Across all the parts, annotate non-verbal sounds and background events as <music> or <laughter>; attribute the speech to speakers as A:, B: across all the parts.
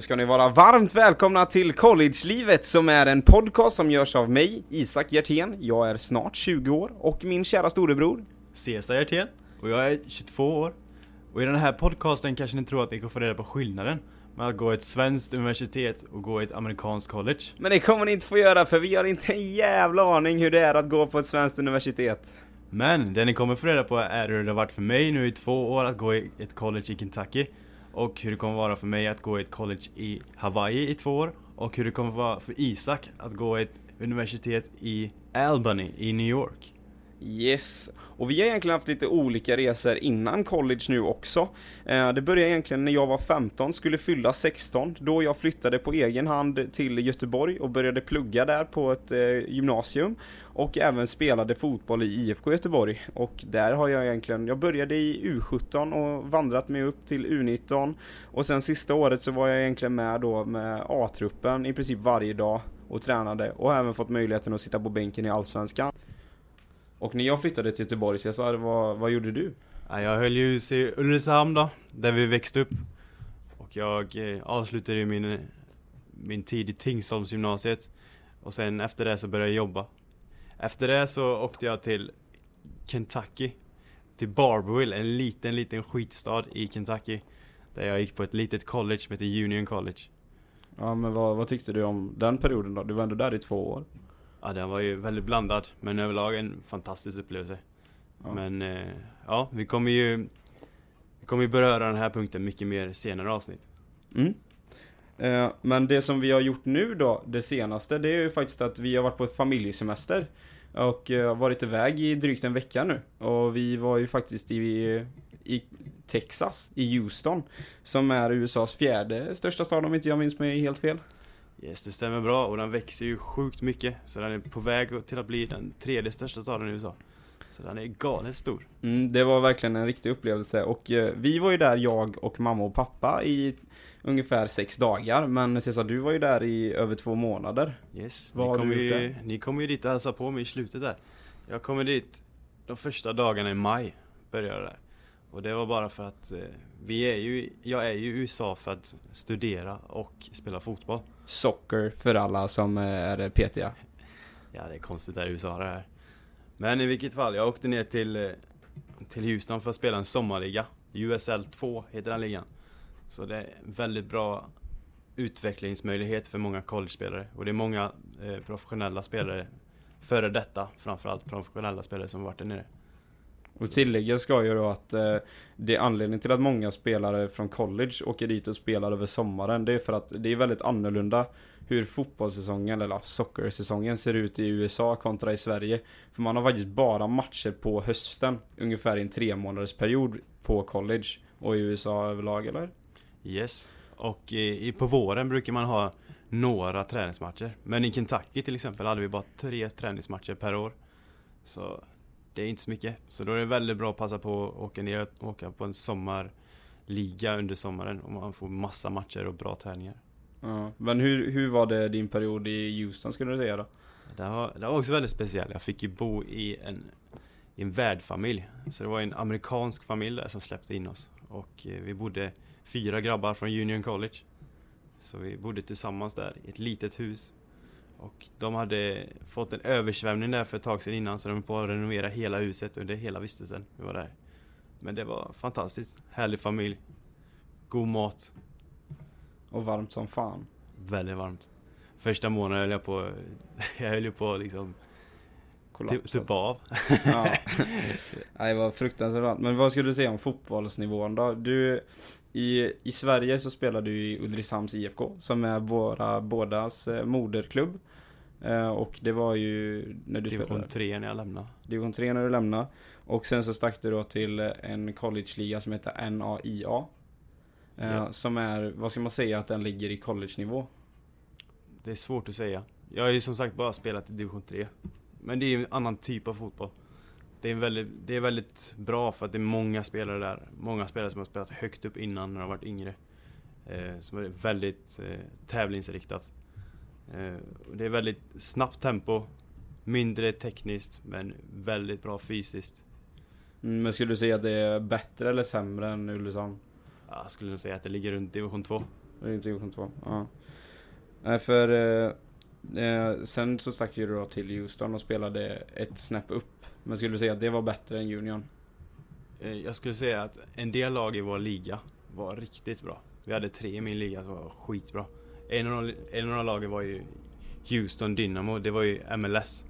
A: Då ska ni vara varmt välkomna till Collegelivet som är en podcast som görs av mig, Isak Hjertén. Jag är snart 20 år och min kära storebror.
B: Cesar Hjertén och jag är 22 år. Och i den här podcasten kanske ni tror att ni kan få reda på skillnaden med att gå ett svenskt universitet och gå ett amerikanskt college.
A: Men det kommer ni inte få göra för vi har inte en jävla aning hur det är att gå på ett svenskt universitet.
B: Men det ni kommer få reda på är hur det har varit för mig nu i två år att gå i ett college i Kentucky. Och hur det kommer vara för mig att gå i ett college i Hawaii i två år. Och hur det kommer vara för Isak att gå i ett universitet i Albany i New York.
A: Yes, och vi har egentligen haft lite olika resor innan college nu också. Eh, det började egentligen när jag var 15, skulle fylla 16, då jag flyttade på egen hand till Göteborg och började plugga där på ett eh, gymnasium och även spelade fotboll i IFK Göteborg. Och där har jag egentligen, jag började i U17 och vandrat mig upp till U19 och sen sista året så var jag egentligen med då med A-truppen i princip varje dag och tränade och även fått möjligheten att sitta på bänken i Allsvenskan. Och när jag flyttade till Göteborg så jag sa, vad, vad gjorde du?
B: Ja, jag höll ju i Ulricehamn då, där vi växte upp. Och jag eh, avslutade ju min, min tid i Tingsholmsgymnasiet. Och sen efter det så började jag jobba. Efter det så åkte jag till Kentucky. Till Barberville, en liten, liten skitstad i Kentucky. Där jag gick på ett litet college som heter Union College.
A: Ja men vad, vad tyckte du om den perioden då? Du var ändå där i två år.
B: Ja, den var ju väldigt blandad, men överlag en fantastisk upplevelse. Ja. Men eh, ja, vi kommer ju Vi kommer ju beröra den här punkten mycket mer senare avsnitt.
A: Mm. Eh, men det som vi har gjort nu då, det senaste, det är ju faktiskt att vi har varit på ett familjesemester. Och eh, varit iväg i drygt en vecka nu. Och vi var ju faktiskt i, i Texas, i Houston. Som är USAs fjärde största stad om inte jag minns mig helt fel.
B: Yes, det stämmer bra och den växer ju sjukt mycket. Så den är på väg till att bli den tredje största staden i USA. Så den är galet stor.
A: Mm, det var verkligen en riktig upplevelse och eh, vi var ju där, jag och mamma och pappa i ungefär sex dagar. Men Cesar, du var ju där i över två månader.
B: Yes, Vad ni kommer ju, ni kommer ju dit och hälsa på mig i slutet där. Jag kommer dit de första dagarna i maj, började där. Och det var bara för att eh, vi är ju, jag är ju i USA för att studera och spela fotboll.
A: Soccer för alla som eh, är petiga.
B: Ja, det är konstigt där i USA det här. Men i vilket fall, jag åkte ner till, eh, till Houston för att spela en sommarliga. USL 2 heter den ligan. Så det är en väldigt bra utvecklingsmöjlighet för många college-spelare. Och det är många eh, professionella spelare, före detta framförallt professionella spelare som varit där nere.
A: Och tilläggas ska ju då att eh, det är anledningen till att många spelare från college åker dit och spelar över sommaren. Det är för att det är väldigt annorlunda hur fotbollssäsongen, eller soccersäsongen ser ut i USA kontra i Sverige. För man har faktiskt bara matcher på hösten, ungefär i en tre månaders period på college och i USA överlag, eller?
B: Yes. Och i, på våren brukar man ha några träningsmatcher. Men i Kentucky till exempel hade vi bara tre träningsmatcher per år. Så det är inte så mycket. Så då är det väldigt bra att passa på att åka ner och åka på en sommarliga under sommaren. Och man får massa matcher och bra träningar.
A: Ja, men hur, hur var det din period i Houston skulle du säga då?
B: Det var, det var också väldigt speciellt. Jag fick ju bo i en, i en värdfamilj. Så det var en amerikansk familj där som släppte in oss. Och eh, vi bodde fyra grabbar från Union College. Så vi bodde tillsammans där i ett litet hus. Och de hade fått en översvämning där för ett tag sedan innan så de höll på att renovera hela huset under hela vistelsen vi var där. Men det var fantastiskt. Härlig familj. God mat.
A: Och varmt som fan.
B: Väldigt varmt. Första månaden höll jag på, <laughs> jag höll ju på liksom Typ av.
A: ja. <laughs> Nej, det var fruktansvärt varmt. Men vad skulle du säga om fotbollsnivån då? Du, i, I Sverige så spelar du i Ulricehamns IFK som är våra bådas eh, moderklubb. Eh, och det var ju när du
B: Division spelade. 3 när jag lämnade.
A: Division 3 när du lämnade. Och sen så stack du då till en collegeliga som heter NAIA. Eh, ja. Som är, vad ska man säga att den ligger i college-nivå?
B: Det är svårt att säga. Jag har ju som sagt bara spelat i Division 3. Men det är en annan typ av fotboll. Det är, väldigt, det är väldigt bra för att det är många spelare där. Många spelare som har spelat högt upp innan när de varit yngre. Eh, som är väldigt eh, tävlingsriktat. Eh, det är väldigt snabbt tempo. Mindre tekniskt men väldigt bra fysiskt.
A: Mm, men skulle du säga att det är bättre eller sämre än Ulricehamn?
B: Jag skulle nog säga att det ligger runt division 2.
A: Det är inte division 2. Ja. Nej, för eh, sen så stack ju du då till Houston och spelade ett snäpp upp. Men skulle du säga att det var bättre än Union?
B: Eh, Jag skulle säga att en del lag i vår liga var riktigt bra. Vi hade tre i min liga som var skitbra. En av de, en av de lagen var ju Houston Dynamo, det var ju MLS.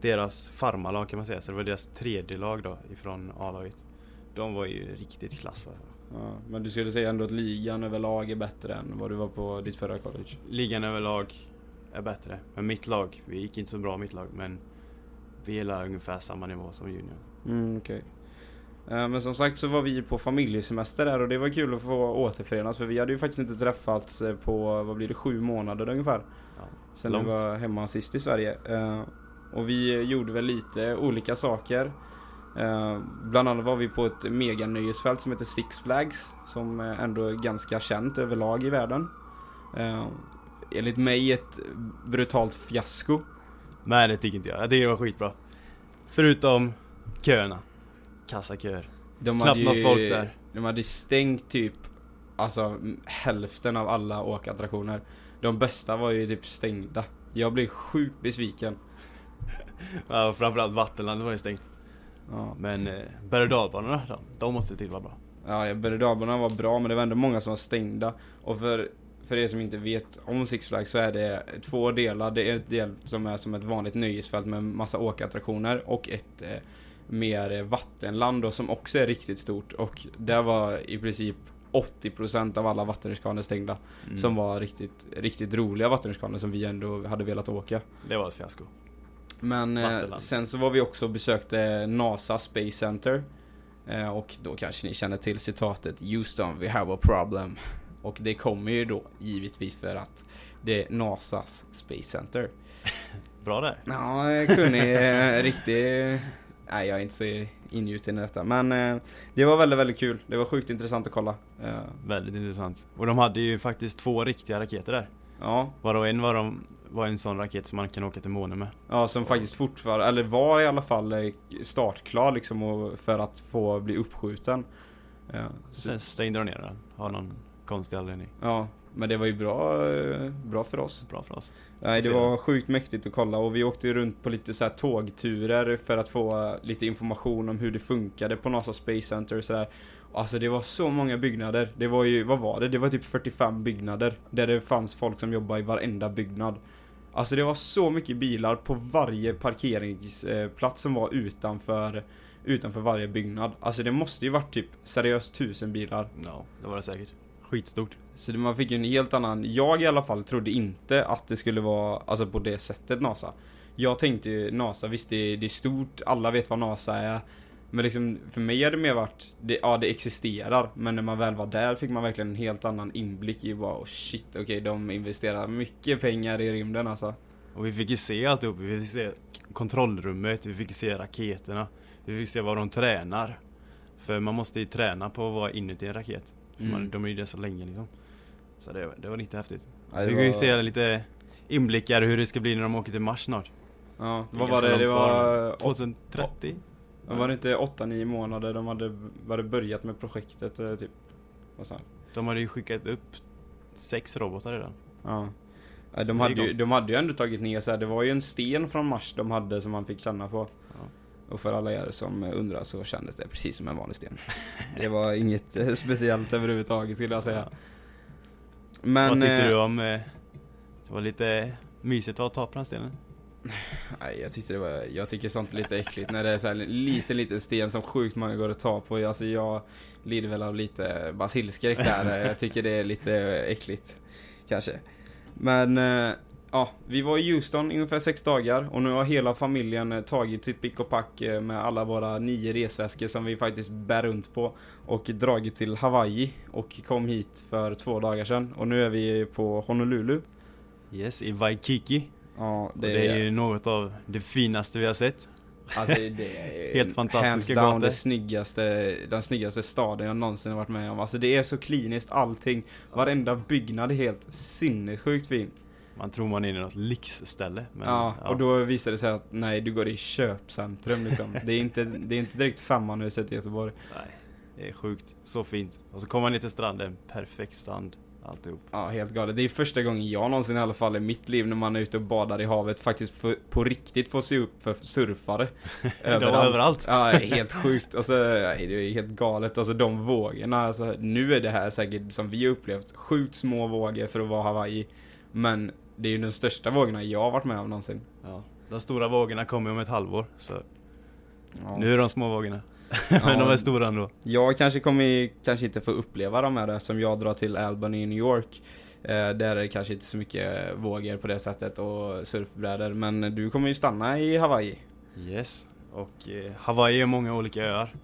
B: Deras farmarlag kan man säga, så det var deras tredje lag då ifrån A-laget. De var ju riktigt klass alltså.
A: Ja, men du skulle säga ändå att ligan överlag är bättre än vad du var på ditt förra college?
B: Ligan överlag är bättre. Men mitt lag, vi gick inte så bra mitt lag men vi är ungefär samma nivå som Union.
A: Mm, okej. Eh, Men som sagt så var vi på familjesemester där och det var kul att få återförenas för vi hade ju faktiskt inte träffats eh, på, vad blir det, sju månader ungefär.
B: Ja.
A: Sen
B: Långt.
A: vi var hemma sist i Sverige. Eh, Och vi gjorde väl lite olika saker. Bland annat var vi på ett meganöjesfält som heter Six Flags. Som ändå är ganska känt överlag i världen. Enligt mig ett brutalt fiasko.
B: Nej det tycker inte jag. Jag tycker det var skitbra. Förutom köerna. Kassaköer.
A: De
B: Knappt något folk där.
A: De hade stängt typ Alltså hälften av alla åkattraktioner De bästa var ju typ stängda Jag blev sjukt besviken <laughs>
B: Ja, och framförallt Vattenlandet var ju stängt.
A: Ja,
B: Men eh, berg och dalbanorna då, de måste till vara bra.
A: ja berg var bra men det var ändå många som var stängda Och för, för er som inte vet om Six Flags så är det två delar Det är ett del som är som ett vanligt nöjesfält med massa åkattraktioner och ett eh, mer vattenland då, som också är riktigt stort och där var i princip 80% av alla vattenrutschkanor stängda
B: Mm.
A: Som var riktigt, riktigt roliga vattenrutschkanor som vi ändå hade velat åka.
B: Det var ett fiasko.
A: Men eh, sen så var vi också och besökte NASA Space Center. Eh, och då kanske ni känner till citatet Houston, we have a problem. Och det kommer ju då givetvis för att det är NASAs Space Center. <laughs>
B: Bra där.
A: Ja, jag kunde riktigt... Nej, jag är inte så ingjuten i detta. Men eh, det var väldigt, väldigt kul. Det var sjukt intressant att kolla. Eh,
B: Väldigt intressant. Och de hade ju faktiskt två riktiga raketer där.
A: ja,
B: Varav en var, de, var en sån raket som man kan åka till månen med.
A: Ja, som faktiskt fortfarande, eller var i alla fall eh, startklar liksom och för att få bli uppskjuten. Ja,
B: Sen stängde de ner den. Har någon konstig anledning.
A: ja men det var ju bra, eh, bra för oss.
B: Bra för oss.
A: Nej, det var sjukt mäktigt att kolla och vi åkte runt på lite så här tågturer för att få lite information om hur det funkade på NASA Space Center och sådär. Alltså det var så många byggnader. Det var ju, vad var det? Det var typ 45 byggnader. Där det fanns folk som jobbade i varenda byggnad. Alltså det var så mycket bilar på varje parkeringsplats som var utanför, utanför varje byggnad. Alltså det måste ju varit typ seriöst tusen bilar.
B: Ja, det var det säkert. Skitstort.
A: Så det- man fick ju en helt annan, jag i alla fall trodde inte att det skulle vara, alltså på det sättet NASA. Jag tänkte ju NASA, visst det är, det är stort, alla vet vad NASA är. Men liksom, för mig har det mer varit, det, ja det existerar, men när man väl var där fick man verkligen en helt annan inblick i bara, oh shit, okej de investerar mycket pengar i rymden alltså.
B: Och vi fick ju se alltihop. Vi fick se kontrollrummet, vi fick se raketerna. Vi fick se vad de tränar. För man måste ju träna på att vara inuti en raket. För
A: Mm.
B: man, de är ju det så länge liksom. Så det, det var riktigt häftigt.
A: Ja,
B: Så
A: det
B: fick ju
A: var-
B: se lite inblickar hur det ska bli när de åker till Mars snart.
A: Ja, vad var det? Det var, åt,
B: 2030?
A: var det inte 8-9 månader de hade, hade börjat med projektet eh, typ? Sa jag?
B: De hade ju skickat upp sex robotar redan.
A: Ja.
B: Så
A: De hade, ju, de hade ju ändå tagit ner så här, det var ju en sten från Mars de hade som man fick känna på.
B: Ja.
A: Och för alla er som undrar så kändes det precis som en vanlig sten. <laughs> Det var inget eh, speciellt överhuvudtaget skulle jag säga. Men...
B: Vad tyckte
A: eh,
B: du om... eh, Det var lite mysigt att ta på den stenen. <laughs>
A: Nej, jag tyckte det var, jag tycker sånt är lite äckligt när det är så här en liten, liten sten som sjukt många går att ta på. Alltså jag lider väl av lite basilskräck där. <laughs> Jag tycker det är lite äckligt. Kanske. Men, eh, ja, vi var i Houston i ungefär sex dagar och nu har hela familjen eh, tagit sitt pick och pack eh, med alla våra nio resväskor som vi faktiskt bär runt på och dragit till Hawaii och kom hit för två dagar sedan och nu är vi på Honolulu.
B: Yes, i Waikiki.
A: Ja,
B: Det, det är ju något av det finaste vi har sett.
A: Alltså det <laughs> är
B: Helt fantastiska
A: hands down det snyggaste, den snyggaste staden jag någonsin har varit med om. Alltså det är så kliniskt allting. Varenda byggnad är helt sinnessjukt fin.
B: Man tror man är i något lyxställe. Men,
A: ja, och då visar det sig att nej, du går i köpcentrum liksom. <laughs> det, är inte, det är inte direkt femman vi har sett i Göteborg.
B: Nej, det är sjukt. Så fint. Och så kommer man ner till stranden, perfekt strand. alltihop.
A: Ja, helt galet. Det är första gången jag någonsin i alla fall i mitt liv när man är ute och badar i havet faktiskt får, på riktigt får se upp för surfare. <laughs>
B: överallt. överallt.
A: Ja, helt sjukt. Alltså, det är helt galet. Alltså de vågorna, alltså, nu är det här säkert som vi upplevt sjukt små vågor för att vara Hawaii. Men det är ju den största vågorna jag har varit med om någonsin.
B: Ja. De stora vågorna kommer om ett halvår, så
A: Ja.
B: nu är de små vågorna. <laughs> Men de är stora ändå.
A: Jag kanske kommer kanske inte få uppleva de här eftersom jag drar till Albany i New York. Eh, där är det kanske inte så mycket vågor på det sättet och surfbrädor. Men du kommer ju stanna i Hawaii.
B: Yes. Och eh, Hawaii är många olika öar.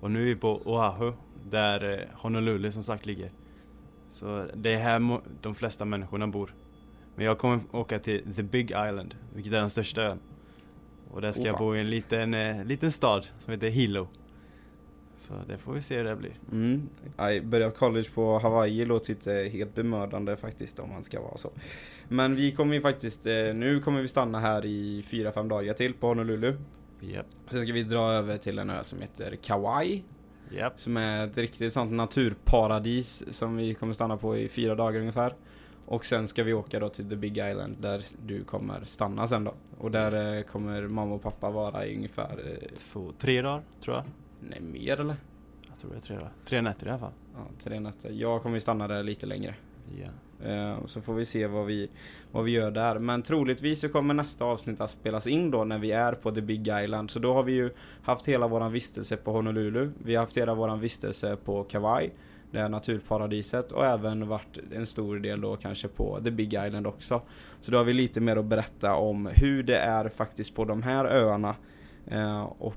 B: Och nu är vi på Oahu, där eh, Honolulu som sagt ligger. Så det är här de flesta människorna bor. Men jag kommer åka till The Big Island, vilket är den största ön. Och där ska
A: Oh,
B: jag bo i en liten, eh, liten stad som heter Hilo. Så det får vi se hur det blir.
A: Mm. Aj, börja college på Hawaii låter inte helt bemödande faktiskt om man ska vara så. Men vi kommer ju faktiskt, eh, nu kommer vi stanna här i 4-5 dagar till på Honolulu.
B: Japp.
A: Sen ska vi dra över till en ö som heter Kauai.
B: Japp.
A: Som är ett riktigt sånt naturparadis som vi kommer stanna på i fyra dagar ungefär. Och sen ska vi åka då till the Big Island där du kommer stanna sen då. Och där
B: Yes.
A: eh, kommer mamma och pappa vara i ungefär, eh,
B: Två, tre dagar, tror jag.
A: nej mer eller?
B: Jag tror det är tre dagar. Tre nätter i alla fall.
A: Ja, tre nätter. Jag kommer ju stanna där lite längre.
B: Ja.
A: Eh, Så får vi se vad vi, vad vi gör där. Men troligtvis så kommer nästa avsnitt att spelas in då när vi är på The Big Island. Så då har vi ju haft hela våran vistelse på Honolulu. Vi har haft hela våran vistelse på Kauai. Det är naturparadiset och även varit en stor del då kanske på The Big Island också. Så då har vi lite mer att berätta om hur det är faktiskt på de här öarna. Eh, Och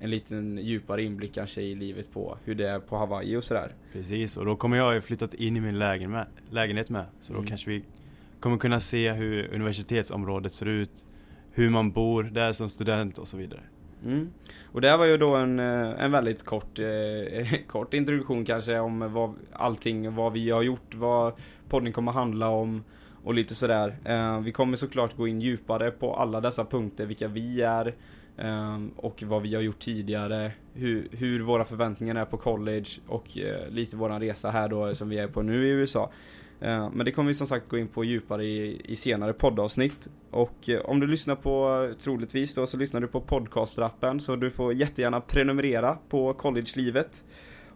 A: en liten djupare inblick kanske i livet på hur det är på Hawaii och sådär.
B: Precis, och då kommer jag ju flyttat in i min lägen med, lägenhet med. Så
A: Mm.
B: då kanske vi kommer kunna se hur universitetsområdet ser ut, hur man bor där som student och så vidare.
A: Mm. Och det här var ju då en, eh, en väldigt kort, eh, <laughs> kort introduktion kanske om vad, allting, vad vi har gjort, vad podden kommer handla om och lite sådär. Eh, vi kommer såklart gå in djupare på alla dessa punkter, vilka vi är eh, och vad vi har gjort tidigare, hur, hur våra förväntningar är på college och eh, lite våran resa här då som vi är på nu i USA. Eh, Men det kommer vi som sagt gå in på djupare i, i senare poddavsnitt. Och eh, om du lyssnar på, troligtvis då, så lyssnar du på podcastrappen så du får jättegärna prenumerera på collegelivet.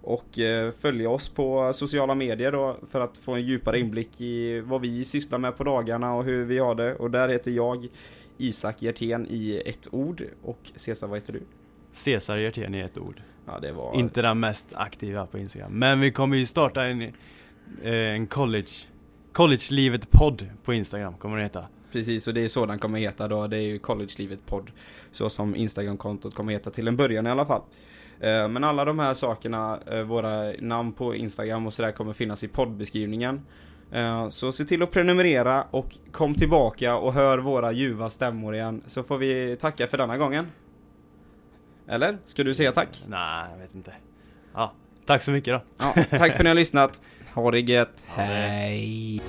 A: Och eh, följa oss på sociala medier då för att få en djupare inblick i vad vi sysslar med på dagarna och hur vi har det. Och där heter jag Isak Hjertén i ett ord. Och Cesar, vad heter du?
B: Cesar Hjertén i ett ord.
A: Ja, det var...
B: Inte den mest aktiva på Instagram. Men vi kommer ju starta en, eh, en college, college-livet podd på Instagram, kommer det heta.
A: Precis, och det är så den kommer heta då. Det är ju Collegelivet podd. Så som Instagram-kontot kommer heta till en början i alla fall. Eh, Men alla de här sakerna, eh, våra namn på Instagram och sådär kommer finnas i poddbeskrivningen. Eh, Så se till att prenumerera och kom tillbaka och hör våra ljuva stämmor igen. Så får vi tacka för denna gången. Eller? Ska du säga tack?
B: Nej, jag vet inte. Ja, tack så mycket då.
A: Ja, tack för att ni har lyssnat. <laughs> Ha det gött. Hej.